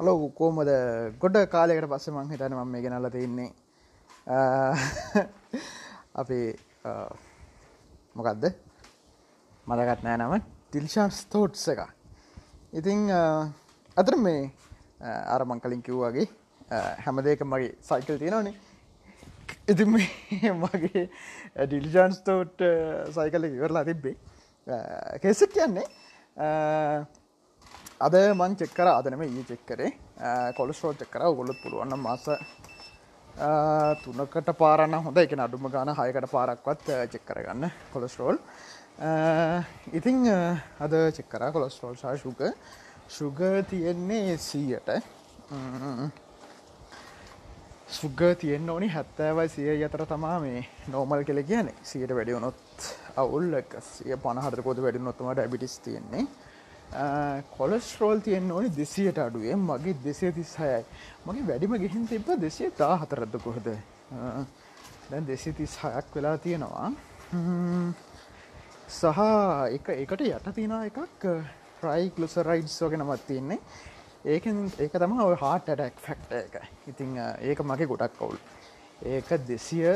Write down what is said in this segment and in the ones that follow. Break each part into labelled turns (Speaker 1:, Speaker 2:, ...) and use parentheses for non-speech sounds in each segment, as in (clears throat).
Speaker 1: Hello කෝමද ගොඩ කාලෙකට පස්ස මං හිතන මම මේ ගෙනල්ල තින්නේ අපේ මොකක්ද මදගත් නෑ නම. ටිල්ෂාන් ස්තෝට්ස (laughs) එක ඉතිං අතර මේ අරමං කලින් කිව්වාගේ හැමදේක මගේ සයිකල් තියෙනවනේ. ඉති මගේ ඩිල්ජාන් ස්තෝට් සයිකල ඉවරලා තිබ්බේ. කෙසක් කියන්නේ අද මං චෙක්කර අදනම ඒ චෙක්කරේ කොලස්ටෝ චෙක්කර ගොලොත් පුළුවන්න මාස තුනකට පාරන්න හොඳ එක අඩුම ගාන හයකට පාරක්වත් චෙක්කරගන්න කොලස්ටරෝල් ඉතිං අද චෙක්කර කොලස්ටරෝල් සා ශුක ශුග තියෙන්නේ සීයට. සුග තියෙන් ඕනි හැත්තෑවයි සිය අතර තමා මේ නෝමල් කෙල කියන සියට වැඩියුණොත් අවුල් සිය පනහරකොද වැඩිනොත්තම ඩැබිටිස් තියෙන්නේ. කොලස්ටරෝල් තියෙන් ඕනි දෙසියට අඩුවේ. මගේ දෙසේ තිස් හයයි මගේ වැඩිම ගිහින් තිබ දෙසිය තා හතරද කොහද දැන් දෙසි තිස් හයක් වෙලා තියෙනවා. සහ එක එකට යට තියෙන එකක් ප්‍රයික් ලුස රයිඩ්ස් වගෙන මත් තියන්නේ. ඒකෙන් ඒක තම ඔය හාට ටැක් ෆැක්ට එක. ඉතිං ඒක මගේ ගොඩක් කවුල් ඒක දෙසිය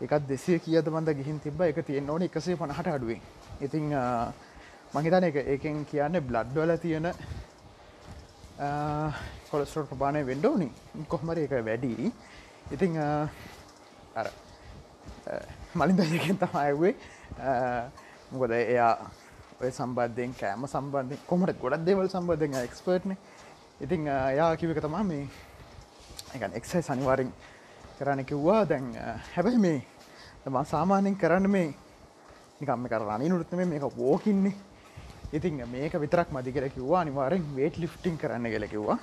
Speaker 1: එකත් දෙසිය කියද බඳ ගිහින් තිබ එක තියෙන් ඕන එකසේ පණහට අඩුවෙන්. ඉතිං මහිතන එක ඒකෙන් කියන්නේ බ්ලඩ්වල තියෙන කොලස්ටරෝල් ප්‍රමාණය වෙන්ඩෝනි කොහමර එක වැඩි. ඉතිං අර මලින් දයකෙන් තමයිවේ මොකද එයා ඔය සම්බන්ධයෙන් කෑම සම්බන්ධය කොමට ගොඩක් දෙවල් සම්බන්ධය එක්ස්පර්ට්න ඉතිං යා කිවක තමා මේ එක එක්සයි සනිවාරින් කරන්න කිව්වා. දැන් හැබැයි මේ තමා සාමාන්‍යෙන් කරන්න මේ නිකම්ම කර රනි නුරත්ම මේක වෝකින්නේ ඉතින් මේක විතරක් මදි කර කිව්වා අනිවාරෙන් වේට් ලිෆ්ටිං කරන්න කියල කිව්වා.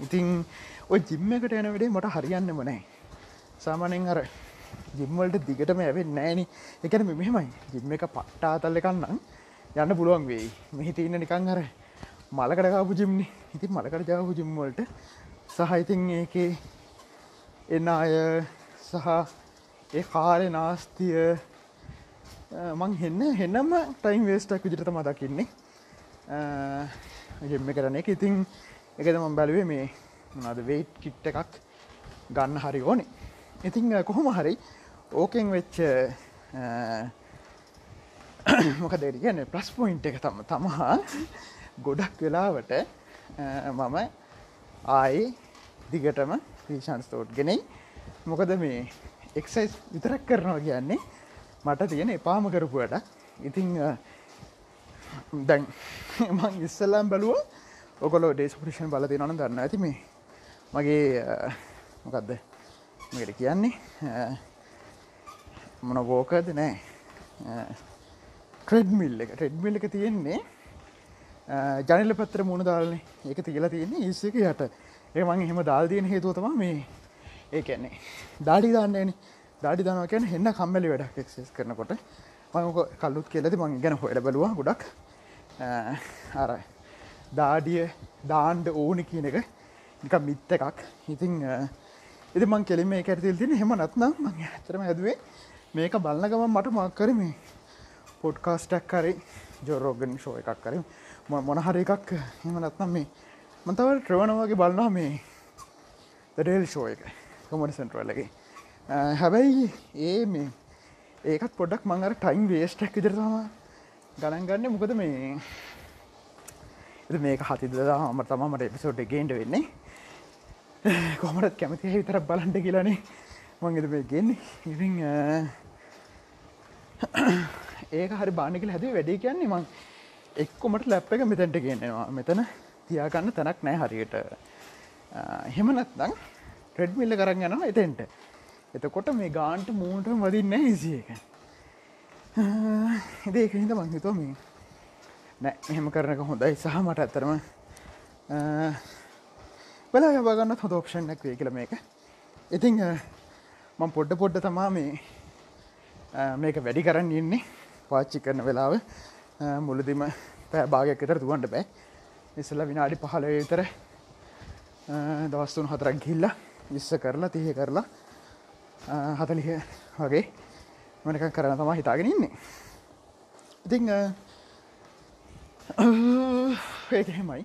Speaker 1: ඉතින් ඔය ජිම්ම එකට යන වැඩේ මට හරියන්න මනෑ සාමානෙන් අර ජිම්වලට දිගටම ඇවෙන් නෑන එකන මෙහෙමයි. ජිම්ම එක පට්ටා තල්ල කන්නම් යන්න පුළුවන් වෙයි. මෙහි තියන්න නිකං අර මලකටකාපු ජිම්නි ඉතින් මලකට ජාපු ජිම්වලට සහයිතින් ඒක එන්න අය සහ ඒ කාලෙ නාස්තිය මං හෙන්න හෙන්නම ටයිම් වේස්ටක් විදිරත මදකින්නේ ගෙම්ම කරන එක. ඉතින් එකද මං බැලුවේ මේ මොනාද වේට් කිට්ට එකක් ගන්න හරි ඕනේ. ඉතිං කොහොම හරි ඕකෙන් වෙච්ච මොක දෙරි කියන්න ප්ලස් පොයින්් එක තම තමහා ගොඩක් වෙලාවට මම ආයේ දිගටම පීෂන් ස්තෝට් ගෙනෙයි. මොකද මේ එක්සයිස් විතරක් කරනවා කියන්නේ මට තියෙන එපාම කරපුට ඉතිං දැන් (laughs) මං ඉස්සල්ලාම් බලුව ඔකොලෝ ඩේස්පිෂන් බල තිනන දන්න ඇති මේ මගේ මොකක්ද මට කියන්නේ මොන බෝකද නෑ. ට්‍රෙඩ්මිල් එක. ටෙඩ්මිල් එක තියෙන්නේ ජනල පත්‍ර මුණ දාලන්නේ ඒක තියලා තියෙන්නේ ඒස්සක යට. ඒමං එහෙම දාල්තියන හේතුවතම මේ ඒකන්නේ දාඩි දාන්නේන දාඩි දනවා කියන එන්න කම්මලි වැඩක් එක්සෙස් කරනකොට. මක කල්ලුත් කෙලෙති මං ගැන හොඩ බලවා ගොඩක්. අර දාඩිය දාන්ඩ ඕනි කියන එක නික මිත්ත එකක්. ඉතිං එති මං කෙලිම එක ඇතිල් තින හෙම නත්නම් මං ඇතරම ඇදුවේ මේක බලන්නගම මට මක්කර මේ පොඩ්කාස්ටක් කරේ ජෝරෝගන් ෂෝ එකක් කර. මොනහර එකක් හෙම නත්නම් මේ මතව ට්‍රවනවගේ බලන්නා මේ දඩේල් ෂෝ එක. කොමට සෙන්ට්‍රල්ලගේ හැබැයි ඒ මේ ඒකත් පොඩක් මංගර ටයිම් වේස්ටක් විදිරතම ගණන් ගන්න. මොකද මේ මේක හතිද හම තම මට එපිසෝට් ගේන්ට වෙන්නේ. කොමටත් කැමති? විතර බලන්ට කියලනේ මංගෙද මේ ගෙන්නේ. ඉරි ඒක හරි බානිකල හැද වැඩේ කියන්නේ මං එක්කොමට ලැප් එක මෙතැන්ට කියන්නවා මෙතන තියාගන්න තැනක් නෑ හරියට. හෙමනත්දං ට්‍රෙඩ්මිල්ල කරන්න යනවා එතෙන්ට. එතකොට මේ ගාන්ට මූන්ට වදින්න හිසිය එක. එදේක හිද මංහිතෝ මේ නෑ එහෙම කරනක හොඳයි සහ මට ඇත්තරම වෙලා යබගන්න හොද ඔප්ෂන්ක් වේ කියල මේක. ඉතිං මං පොඩ්ඩ පොඩ්ඩ තමා මේ මේක වැඩි කරන්න ඉන්නේ පාච්චි කරන වෙලාව. මුලදිම පෑ භාගයක්කතර දුවන්ට බෑ. ඉස්සල විනාඩි පහල විතර දවස්තුන් හතරක් ගිල්ල විස්ස කරලා තිය කරලා හතලිහ වගේ මනක කරන තමා හිතාගෙන ඉන්නේ. ඉතිං ඒක හෙමයි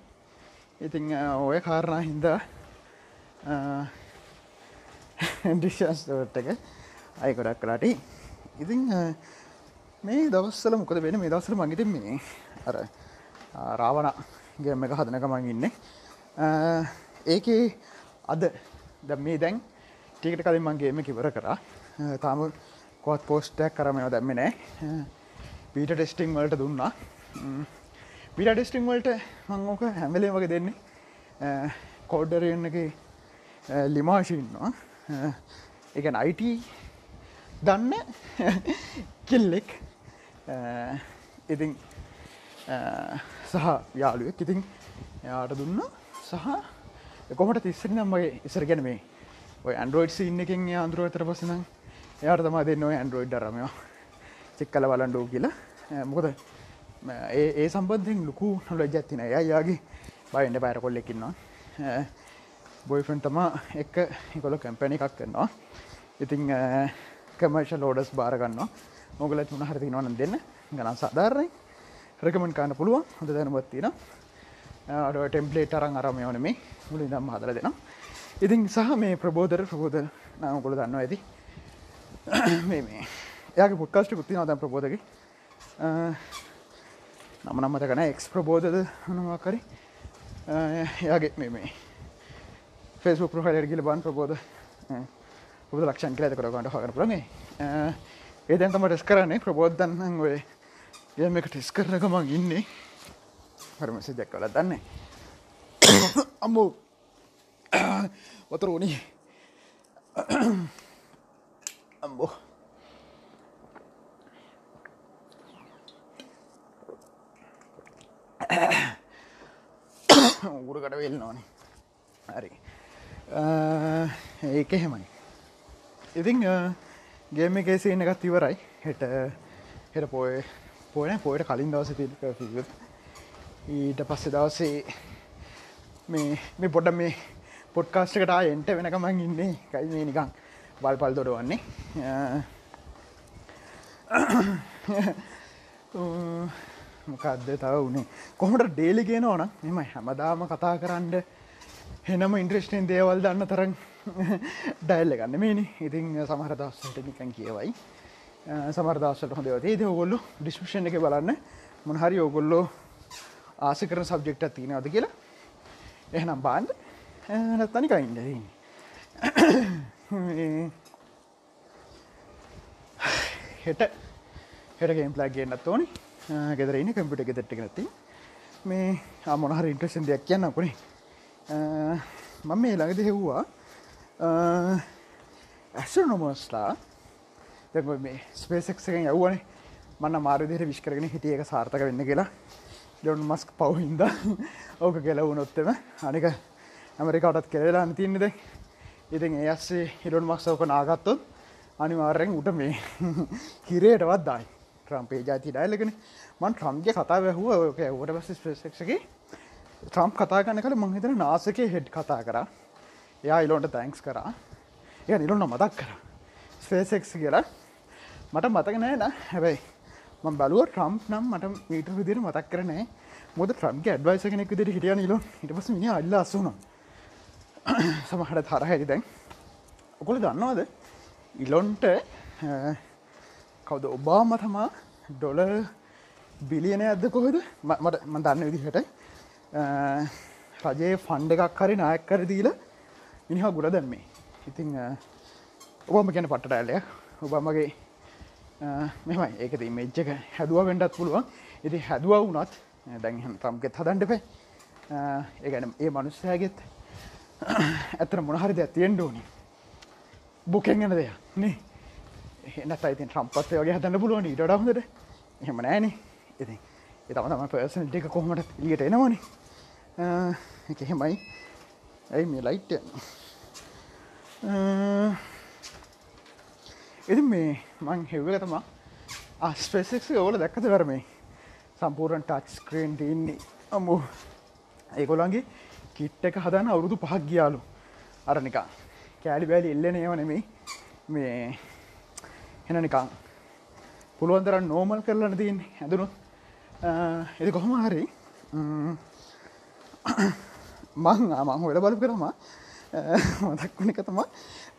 Speaker 1: ඉතිං ඔය කාරණා හින්දා ඩිෂස්ට එක අය ගොඩක් කලාට ඉතිං මේ දවස්සල මොකද වෙන මේ දවසර මගිට මේ අර රාවණ ගම එක හදනකමන් ඉන්න. ඒක අද ද මේ දැන් ටිකට කලින් මංගේම කිවර කරා. තාම කොත් පෝස්ටක් කරමයව දැම්ම නෑ. පීට ටෙස්ටිං වලට දුන්නා. පිට ටෙස්ටිං වලට මංෝක හැමලේ වගේ දෙන්නේ. කෝඩ්ඩරයන්න එක ලිමාශීන්නවා එකන අයිට දන්න (laughs) කෙල්ලෙක්. ඉතින් සහ යාළුවෙක්. ඉතින් එයාට දුන්න. සහ කොමට තිස්සරි නම්මගේ ඉසර ගැන මේ ඔය ඇන්ඩරෝයිඩ් සින්න එකෙන් අන්දරුව තර පසන එයාට තම දෙන්න ඔය ඇන්ඩරෝයිඩ් රමයෝ චෙක්කල බලන්ඩෝ කියලා. මොකද ඒ ඒ සම්බන්ධෙන් ලොකු නොල ජැත්තින යාගේ බයින්ඩ පැර කොල්ලෙකින්නවා බොයිෆන් තමා එක්ක එකොල කැම්පැණි එකක් කරනවා. ඉතිං කමර්ශ ලෝඩස් බාරගන්න මොගල තුන හරති නොන දෙන්න. ගන සාධාරණයි. රකමන් කාන්න පුළුවන්. හොඳ දැනබත්තින අඩ ටෙම්පලේට අරන් අරමයවන මේ මුලින් දම් හදර දෙෙන ඉතින් සහ මේ ප්‍රබෝධර ප්‍රබෝධ නාමකොළ දන්න ඇති. (coughs) මේ මේ. එයාගේ පුට්කාස්ට පුත්ති නදම් ප්‍රබෝධක. නම නම්මත කන එක්ස් ප්‍රබෝධද හනවාකරි එයාගේ මේ මේ. ෆෙස්බුක් ප්‍රහලට ගිල බන් ප්‍රබෝධ. පුද ලක්ෂන් කලත කරගන්නට හකර පුළගේ ඒදැන් තම ටෙස් කරන්නේ. ප්‍රබෝධන්න ඔය ගම එක ටෙස් කරනකමක් ඉන්නේ. හරමසි දැක් කල දන්නේ. (coughs) අම්මෝ. වතර ඕනි අම්බෝ උගුරකට වෙල් නොනේ හරි ඒක එහෙමයි ඉතිං ගේම එකේසින්න එකත් ඉවරයි හෙට හෙට පෝය පෝන පෝයට කලින් දවස තික ඊට පස්සෙ දවසේ මේ මේ පොඩ මේ පොඩ්කාස්ටකට එන්ට වෙනකමන් ඉන්නේ. කයි මේ නිකං වල් පල් දොඩවන්නේ මොකක්ද තව වනේ? කොහොට ඩේලි ගෙන ඕන මෙම හැමදාම කතා කරන්න හෙනම ඉන්ට්‍රස්ටෙන් දේවල් දන්න තරන් ඩයිල්ල ගන්න මේනි ඉතින් සමහරදස්සට නිකන් කියවයි. සමර්දස්සට හොඳ ඒද ඔගොල්ලු ඩිස්පෂන් එක බලන්න මොනහරි ඔගොල්ලෝ ආස කරන සබ්ජෙක්ට තියනවද කියලා. එහෙනම් බාන්ඩ නැත්තනික (coughs) ඉන්න හෙට හෙටගේම් ප්ලක්ගේන්නත් ඕනි ගෙදරන්න කම්පිට ගෙතට්ට නැති මේ මොනහර ඉන්ට්‍රෂන් දෙයක් කියන්න පුනේ මම මේ ළඟද හෙව්වා ඇස්ට නොමස්ලා දැ මේ ස්පේසක්සකෙන් යව්වනේ. මන්න මාරදිර විශ්කරගෙන හිටිය එක සාර්ථක වෙන්න කියලා. ඩොන් මස්ක් පවහින්ද ඕක කෙලවුනොත්තම අනික ඇමරිකාටත් කෙරලා තියන්නේද ඉතින් ඒ අස්සේ හිලොන් මක්සෝක නාගත්තොත් අනිවාර්යෙන් උට මේ (laughs) හිරේටවත් දායි ට්‍රම්පේ ජාති ඩයිලගෙන මන් ට්‍රම්ගේ කතා වැැහුව ඕක වට පස ස්පේසක්ගේ ට්‍රම්ප් කතා ගන්න කළ මංහිතන නාසකේ හෙඩ් කතා කර. එයා ඉලොන්ට තැන්ක්ස් කරා. එය නිලොන්න මතක් කර. ස්පේසෙක්ස් කියලා. මට මතක නෑ න. හැබැයි ම බලුව ට්‍රම්ප් නම් මට මීට විදිර මතක් කරනෑ මොද ට්‍රම්ගේ ඇඩ්වයිස කෙනෙක් විදිර හිටිය නිලො හිටපස මිනි අල්ල (coughs) අසුන සමහට තරහැරි දැන්. ඔකොල දන්නවාද? ඉලොන්ට කවද? ඔබාම තමා ඩොල බිලියන ඇද කොහද? මට මදන්න විදිහට. රජයේ ෆන්ඩ එකක් හරි නායක් කර දීල මිනිහා ගුල දැම්මේ. ඉතිං ඔබම ගැන පටට ඇල්ලය ඔබමගේ මෙමයි ඒක මේච්චක හැදුව වෙන්ඩත් පුළුවන්. ඉති හැදුව වුනත් දැන් ත්‍රම්ගෙත් හදන්ඩපේ ඒගැන ඒ මනුස්සයගෙත් (coughs) ඇතර මොනහරි දෙයක් තියෙන්ට ඕනි. බුකෙන් ගැන දෙයක්. නේ? එනත් අයිතින් ට්‍රම්පත්ය වගේ හදන්න පුළුවන්. ඊට හොඳට. එහෙම නෑන ඉතින් එතම තම පර්සන එක කොහොමට ලියට එනවනේ. එක එහෙමයි. ඇයි මේ ලයිට් එති මේ මං හෙව්වල තමා අස්පෙසෙක් ඕල දැක්කත කරමේ සම්පූරන් ටච් ස්ක්‍රීන් තින්නේ අම්මු. ඒකොළන්ගේ කිට්ට එක හදන්න අවුරුදු පහක් ගියාලු. අරනිකා කෑලි බෑලි එල්ලන ඒව නෙමේ මේ හෙන නිකං පුළුවන්දර නෝමල් කරලන තියන්නේ. හැදුණු එති කොහොම හරි මං මං හොල බලප කරම මතක් වන එක තමා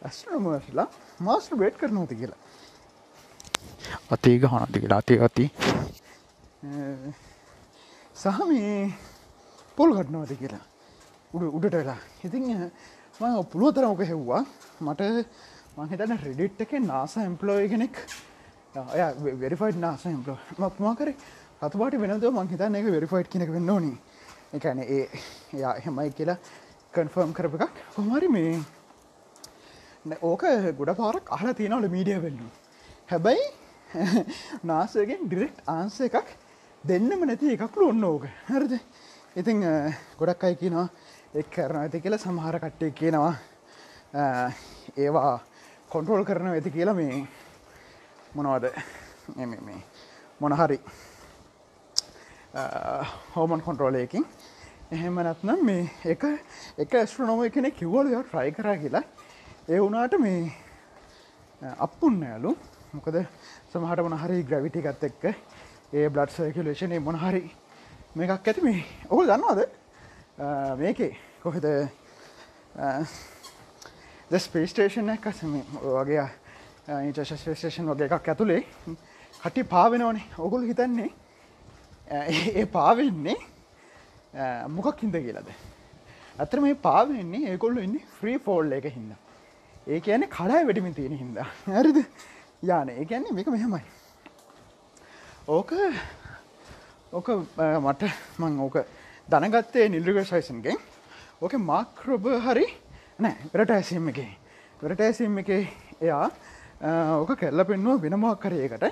Speaker 1: ඇස්ට්‍රමර්ලා මාස්ටර් බේට් කරනවති කියලා. අතේ ගහනති කියලා අතේ අති. සහ මේ පොල් ගටනවද කියලා උඩ උඩට වෙලා. ඉතින් ම පුළුව තරමක හෙව්වා. මට මහිතන රෙඩිට් එක නාස එම්පලෝය කෙනෙක් වෙරිෆයිඩ් නාස එම්පලෝ මක්මාකර අතුපාට වෙනද මංහිතන්න එක වෙරිෆයිඩ් කෙනෙක් වෙන්න ඕනි. එකන ඒ එයා එහෙමයි කියලා කන්ෆර්ම් කරප එකක්. කොමරි මේ ඕක ගොඩ පාරක් අහල තියෙනවල මීඩිය වෙල්ලු හැබැයි නාසගෙන් ඩිරෙක්් ආන්ස එකක් දෙන්නම නැති එකක්ලු ඔන්න ඕක. හරද? ඉතිං ගොඩක් අයි කියනවා එක් කරන ඇති කියලා සමහර කට්ටේ කියනවා. ඒවා කොන්ට්‍රෝල් කරන ඇති කියලා මේ මොනවද? මේ මොනහරි හෝමන් කොන්ට්‍රෝලයකින් එහෙම නැත්නම් මේ එක එක ඇස්ට්‍රනෝම කෙනෙ කිව්වල ට්‍රයි කරා කියලා. ඒ වුනාට මේ අපපුන්න යාලු මොකද සමහට මොනහරි ග්‍රවිටි ගත් එක්ක ඒ බ්ලඩ් සර්කලේෂනේ මොනහරි මේකක් ඇති. මේ ඔහු දන්නවාද? මේකේ කොහෙද? ද ස්පේස්ටේෂන් එකසම වගේ ඉන්ටර්ශස්පේෂන් වගේ එකක් ඇතුළේ කටි පාවෙනවනේ. ඔගුල් හිතන්නේ ඒ පාවෙන්නේ මොකක් හිද කියලද? ඇතර මේ පාවෙන්නේ ඒකොල්ල ඉන්න ෆ්‍රී ෆෝල්ල එක හින්න ඒ කියන්නේ කඩා වැඩිමින් තියෙන හින්ද. ඇරිද යාන. ඒ කියන්නේ මේක මෙහෙමයි. ඕක ඕක මට මං ඕක දනගත්තේ නිල්රිග සයිසන්ගෙන්. ඕක මාක්‍රොබ හරි නෑ වෙරට ඇසීම එක. වෙරට ඇසීම එක එයා ඕක කෙල්ල පෙන්නුව වෙනමක් කරයකට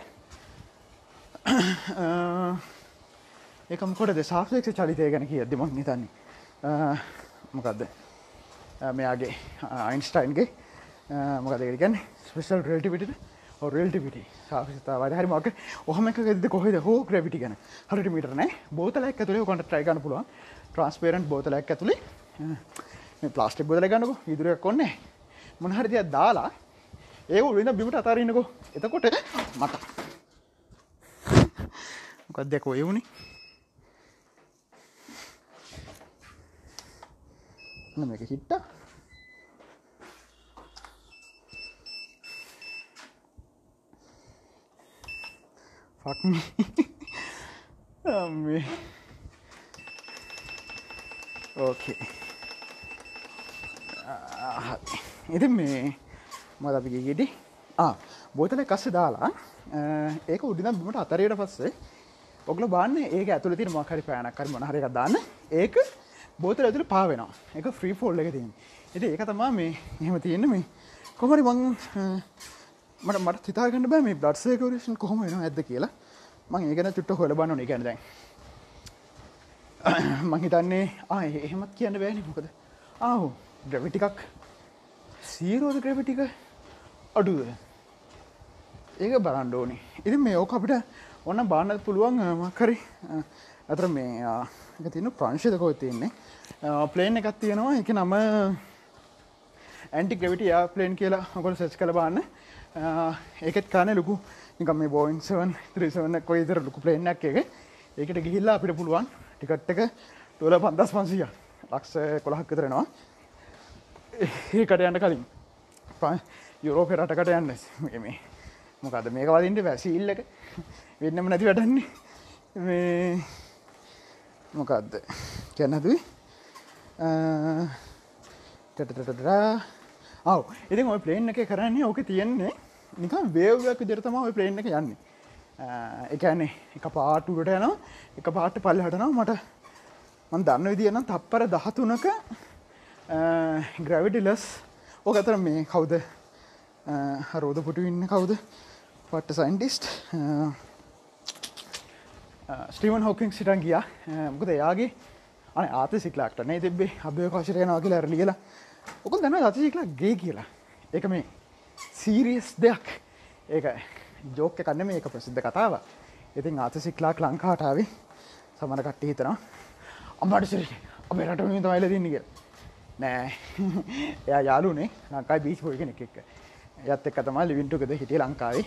Speaker 1: ඒකමකොට දෙසාක්ෂ චලිතය ගැන කිය දෙමක් නිතන්නේ මොකක්ද මෙයාගේ අයින්ස්ටයින්ගේ මොකදකට ගැන ස්පෙසල් රෙල්ටිවිට රෙල්ටිවිට සාක්ෂතා වඩහරි මක ඔහම එක ද කොහෙද? හෝ ක්‍රවිටි ගැන. හට මිටරන බෝතලක් ඇතුලේ කොට ට්‍රයිගන්න පුළුව ට්‍රන්ස්පේරන්් බෝතලක් ඇතුළේ ප්ලාස්ටික් බොදල ගන්නක. ඉදුරයක් කොන්නේ මොනහරිතිය දාලා ඒ උලින්න බිමට අතාරන්නකෝ. එතකොට මට. මොකක් දෙකෝ එවුණි මේක හිට්ටා. Fuck me අම්මේ ඕකේ ඉති මේ මද අපි ගෙඩි බෝතල කස්ස දාලා ඒක උඩින බිමට අතරයට පස්සේ ඔගල බාන්න ඒක ඇතුළ තින මකරි පෑනක්කර මොහරක දාන්න. ඒක බෝතල ඇතුළ පාවෙනවා එක ෆ්‍රී ෆෝල් එක තින් එති ඒක තමා මේ එහෙම තියෙන මේ. කොමරි මං මට මට හිතාගන්න බෑ මේ බ්ලඩ්සේකවරේෂන් කොහොම වෙන ඇද කියලා. මං ඒගන චුට්ට හොල බන්න නේ ගැනදැන් (coughs) මහිතන්නේ ආය එහෙමත් කියන්න බෑනි මොකද? ආහු ග්‍රවිටිකක් සීරෝධ ග්‍රවිටික අඩුද? ඒක බලන්ඩෝනි ඉති මේ ඕක අපිට ඔන්න බාන්නත් පුළුවන් මක්කරි ඇතර මේ එක තියන ප්‍රංශිතකොව තියන්නේ. ප්ලේන් එකත් තියෙනවා. එක නම ඇන්ටි ග්‍රවිට යා ප්ලේන් කියලා ඔකොල් සෙච් කළ බාන්න ඒකෙත් කාන ලොකු නිකම් මේ බෝයින්සවන් ත්‍රීසවන්න කොයිතර ලොකු ප්ලේනක් එක ඒකට ගිහිල්ලා අපිට පුළුවන් ටිකට් එක ටොල පන්දස් පන්සිය ලක්ෂ කොළහක් කරනවා ඒකට යන්න කලින්. යුරෝපය රටකට යන්න. මේ මොකද මේක වලින්ට වැසිල්ල එක. වෙන්නම නැති වැටන්නේ මේ මොකක්ද කැන්නතුයි ටටටටරා අව ඉතින් ඔය ප්ලේන් එක කරන්නේ ඕක තියෙන්නේ නිකම් වේව්යක් විදිරතම ඔය ප්ලේන් එක යන්නේ. එකන්නේ එක පාටුකට යනවා එක පාට පල්ල හටනවා මට මන් දන්න විදියනම් තප්පර දහතුනක ග්‍රවිටිලස් ඕක අතර මේ කවුද? හරෝධ පුටු ඉන්න කවුද? පට්ට සයින්ටිස්ට් ස්ටීවන් හෝකින් සිටන් ගියා. මොකද එයාගේ අන ආත සිකලාක්ට නේ තිබේ අභය කාශරයනවා කියලා ඇරලි කියලා. ඔක දැන අතිසිකලා ගේ කියලා. එක මේ සීරියස් දෙයක්. ඒක ජෝක කන්න මේක ප්‍රසිද්ධ කතාව ඉතින් ආතසික්ලාක් ලංකාටාවේ සමන කට්ටි හිතනවා අම්මට සිරි අපේ රට තමයිල තින්නක නෑ. (laughs) එයා යාලුනේ ලංකායි බීච් පොය කෙනෙක් එක්ක. යත් එක් තමා ලිවින්ටුකද හිටිය ලංකාවේ.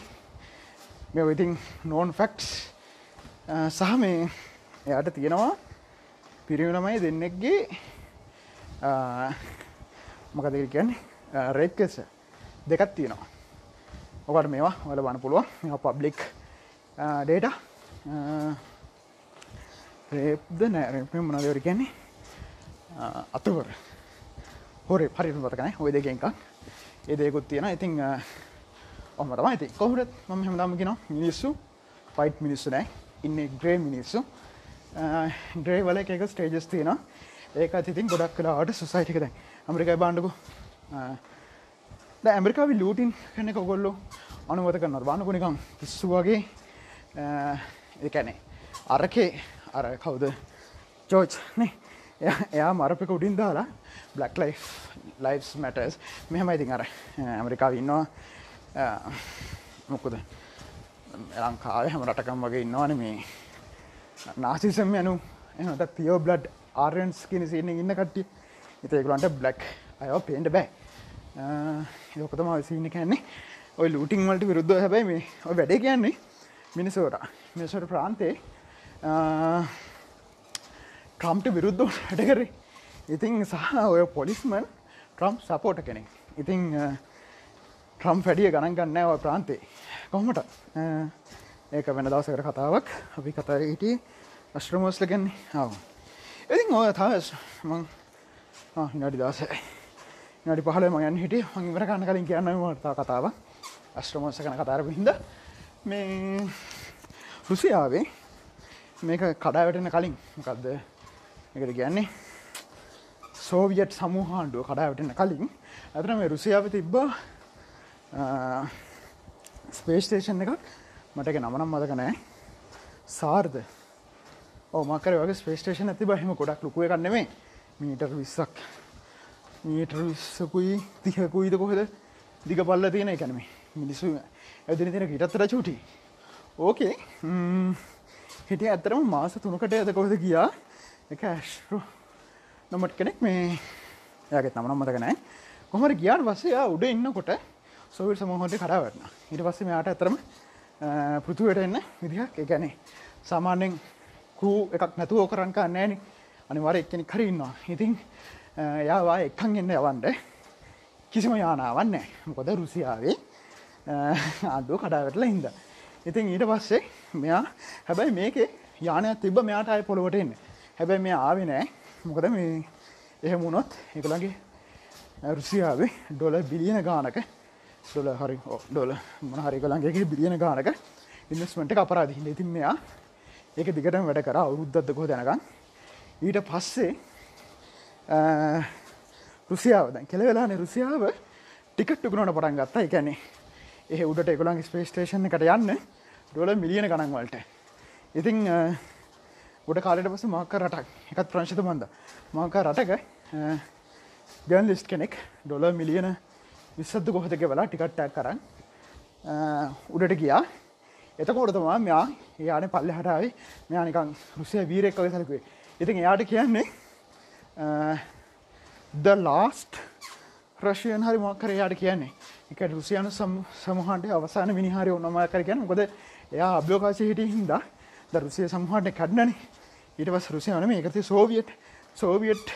Speaker 1: මේ ඉතින් නෝන් ෆෙක්ට්ස් සහ මේ එයාට තියෙනවා පිරිමිනමයි දෙන්නෙක්ගේ මොකද කියන්නේ? රේප්කෙස දෙකත් තියෙනවා. ඔකට මේවා? වල බන පුළුවන්. පබ්ලික් ඩේට රේප්ද නෑරප මොනදවර කියන්නේ? අතුවර. හොරේ. පරිරු පතකන ඔය දෙක එකක්. ඒ දෙකුත් තියෙන ඉතිං ඔහම තමයි. ඇති කොහුරත් මම හමදාමගෙන මිනිස්සු පයිට් මිනිස්සු නෑ. ඉන්න ග්‍රේ මිනිස්සු. ග්‍රේ වල එක ස්ටේජස් තියෙන ඒක ඉතින් ගොඩක් කලාට සුසයිටික දැන්. ඇමරිකයි බාණ්ඩකු ඇමරිකාවි ලූටින් කන්න කොගොල්ලු අනුවත කරන්න බානකු නිකම් පිස්සු වගේ. එකැනේ අරකේ අර කවුද? ජෝච් නේ? එයා මරපක උඩින් දාලා බ්ලක් ලයි් ලයිස් මටස් මෙහම ඉතින් අර ඇමරිකාව ඉන්නවා. මොකුද? ලංකාව හැම රටකම් වගේ ඉන්නවාන මේ. නාසිසම් යනු එහට පියෝ බ්ලඩ් ආරන්ස් කියන සින්න ඉන්න කට්ටිය. එතේකුලන්ට බ්ලක් අයෝ පේන්ට බෑ. ලොකතම සින්න කැන්නේ ඔය ලූටිං වලට විරුද්ධ හැබැයි මේ ඔය වැඩේ කියන්නේ මිනිසෝට මිනිසොට ප්‍රාන්තේ. ට්‍රම්ට විරුද්ධ වැඩ කරේ. ඉතින් සහ ඔය පොලිස්මන් ට්‍රම්ප් සපෝට කෙනෙක්. ඉතිං ට්‍රම් වැඩිය ගණන් ගන්න ඔය ප්‍රාන්තේ. කොහොමට ඒක වෙන දවසකට කතාවක්. අපි කතා හිටිය අශ්‍රමෝස්ල ගැන්නේ ආව ඉතින් ඔය තාස් මං නඩි දවස නඩි පහල මගන් හිටිය. මංවර කන්න කලින් කියන්න තා කතාව අශ්‍රමෝස කන කතාරපු හිද මේ රුසියාවේ මේක කඩාවැටෙන කලින් මොකක්ද එකට කියන්නේ? සෝවියට් සමූහාණ්ඩුව කඩාවටෙන කලින් ඇතන මේ රුසියාව තිබ්බා ස්පේස්ටේෂන් එකක් මටක නමනම් මදක නෑ සාර්ධ ඕමකර වගේ ස්පේස්ටේෂන් ඇති බහිම ගොඩක් ලොකුව කන්නෙමේ මීටර් විස්සක්. මීටර් විස්සකුයි තිහකුයිද කොහෙද දිග පල්ල තියෙන එකනම මිනිස්සු ඇදින තියෙන ඉටත්තර චුටි. ඕකේ හිටිය ඇතරම මාස තුනකට ඇත කොහද ගියා. එක ඇශ්රු නොමට කෙනෙක් මේ. යාගෙත් නමනම් මතක නෑ කොමර ගියාන් වස්සයා උඩ ඉන්නකොට සොවිල් සමහොට කඩාවටන ඉට පස්සේ මෙයාට ඇතරම පෘතුවට එන්න විදිහක් එකැනේ සාමාන්‍යෙන් කූ එකක් නැතුව ඕකරංකා නෑන අනිවාර එක්කෙනෙ කරන්නවා ඉතින් යාවා එක්කන් එන්න යවන්ඩ කිසිම යානාවන්න මොකොද රුසියාවේ අඩුව කඩාවටල හින්ද ඉතින් ඊට පස්සේ මෙයා හැබැයි මේකේ යානයක් තිබ මෙයාට අය පොළොවට එන්න හැබැයි මේ ආවෙ නෑ මොකද මේ එහෙම වුණොත් එකළගේ රුසියාවේ ඩොල බිලියන ගානක ඩොල හරි ඩොල මොන හරි කළන්ගේ බිලියන ගානක ඉන්වස්මට අපරාධ ඉතින් මෙයා ඒක දිගට වැඩ කර අවුරුද්ධත්දකො දැනකම් ඊට පස්සේ රුසියාව දැන්. කෙළ වෙලානේ රුසියාව. ටිකට් ටුකුණට පටන් ගත්තා. එකැනේ ඒ උඩට එකොළන් ස්පේස්ටේෂන් එකට යන්න. ඩොල මිලියන ගණන් වලට. ඉතිං ගොඩ කාලට පස මාක රටක්. එකත් ප්‍රංශත බන්ද. මාක රටක ගන් ලිස්් කෙනෙක් ඩොල මිලියන විස්සද්ද කොහතක වෙලා ටිකට්ටක් කරන්න උඩට ගියා. එතකොටතමා මෙයා එයාන පල්ල හටාවේ මෙයානිකං රුසිය වීරෙක් වගේ සැලකුවේ. ඉතින් එයාට කියන්නේ Uh, ද ලාස්ට් රශයන් හරි මොක්කර යාට කියන්නේ. එක රුසියන සමහන්ට අවසාන මිනිහාරය ඔන්නමකර ගැන ගොද එයා අභ්‍යෝකාශය හිට හින්ද ද රුසිය සමහට කඩ්නන ඊට පස් රුසියනම එකති සෝවියට් සෝවියට්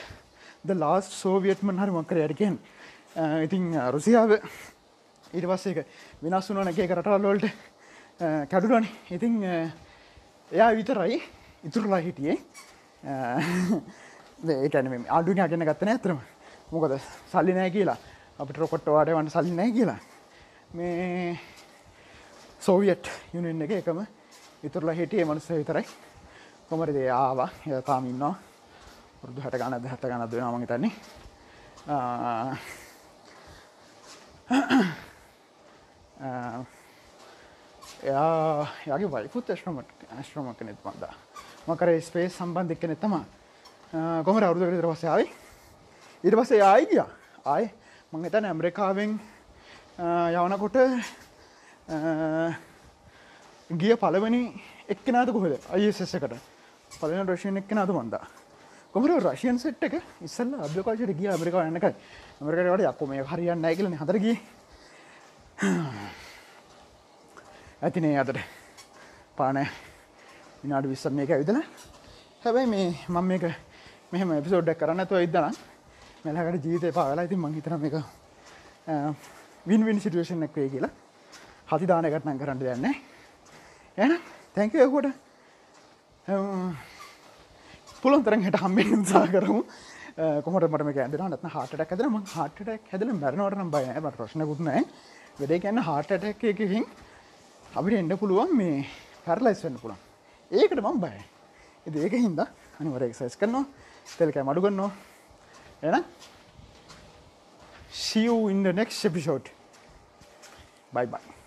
Speaker 1: ද ලාස් සෝවියට්මන් හරි මක්කර යටකෙන් uh, ඉතින් uh, රුසියාව ඊට පස්සේ එක වෙනස් වුනන එක රටල්ලොල්ට කැඩුරන ඉතිං එයා විතරයි ඉතුරලා හිටියේ. ඒකැන අඩුන අගන්න ගත්තන ඇතරම මොකද සල්ලි නෑ කියලා. අපිට රොකොට්ටවාට වන්න සල්ලි නෑ කියලා. මේ සෝවියට් යුනෙන් එක එකම ඉතුරලා හිටිය මනුස්ස විතරයි. කොමරි දේ ආවා? යතාමින්නවා පුරදු හට ගණද හත ගණද වෙන මගේ තන්නේ එයා යාගේ වයිපුත් ඇශ්‍රමට ඇශ්‍රම කනෙත් මන්දා මකර ස්පේස් සම්බන්ධ එක්ක නෙත්තම කොමර අවුදු විතර පස්සයාවයි ඊට පස්සේ ආයි ගිය. ආය මං එතන ඇමරිකාවෙන් යවනකොට ගිය පලවනි එක්කනාද කොහද? අයිසෙස එකට. පලන රශයෙන් එක්ක නාද මන්දා කොමර රශයන් සෙට් එක? ඉස්සල්ල අභ්‍යකාශයට ගිය ඇමරිකා යන්නකයි ඇමරිකට යක්කො මේ හරියන්න ඇගලන හදරගිය (clears throat) ඇතිනේ අතට පානෑ විනාඩ විස්සර මේක ඇවිදල. හැබැයි මේ මං මේක මෙහම එපිසෝඩ්ඩක් කරන්න තුව ඉදනම් මෙලකට ජීවිතය පාවෙලා ඉතින් මං හිතන එක වින්වින් සිටුවේෂන් එක් වේ කියලා. හති දානකටනම් කරන්න දෙන්න එන තැංකයකොට පුළන් තරන් හට හම්බෙන් සා කරමු. කොමට මට ඇදර නත් හට ඇදරම හට හැදල මැරනවටනම් බයම ප්‍රශ්නකුත්නෑ වෙදේ කියන්න හාටටැක් එකකින් අපිට එන්න පුළුවන් මේ පැරලයිස් වෙන්න පුළන් ඒකට මම් බය ඒක හින්ද අනිවර එක්සයිස් කරනවා. තෙල්කෑ මඩු ගන්නවා. එන see you in the next episode. Bye bye.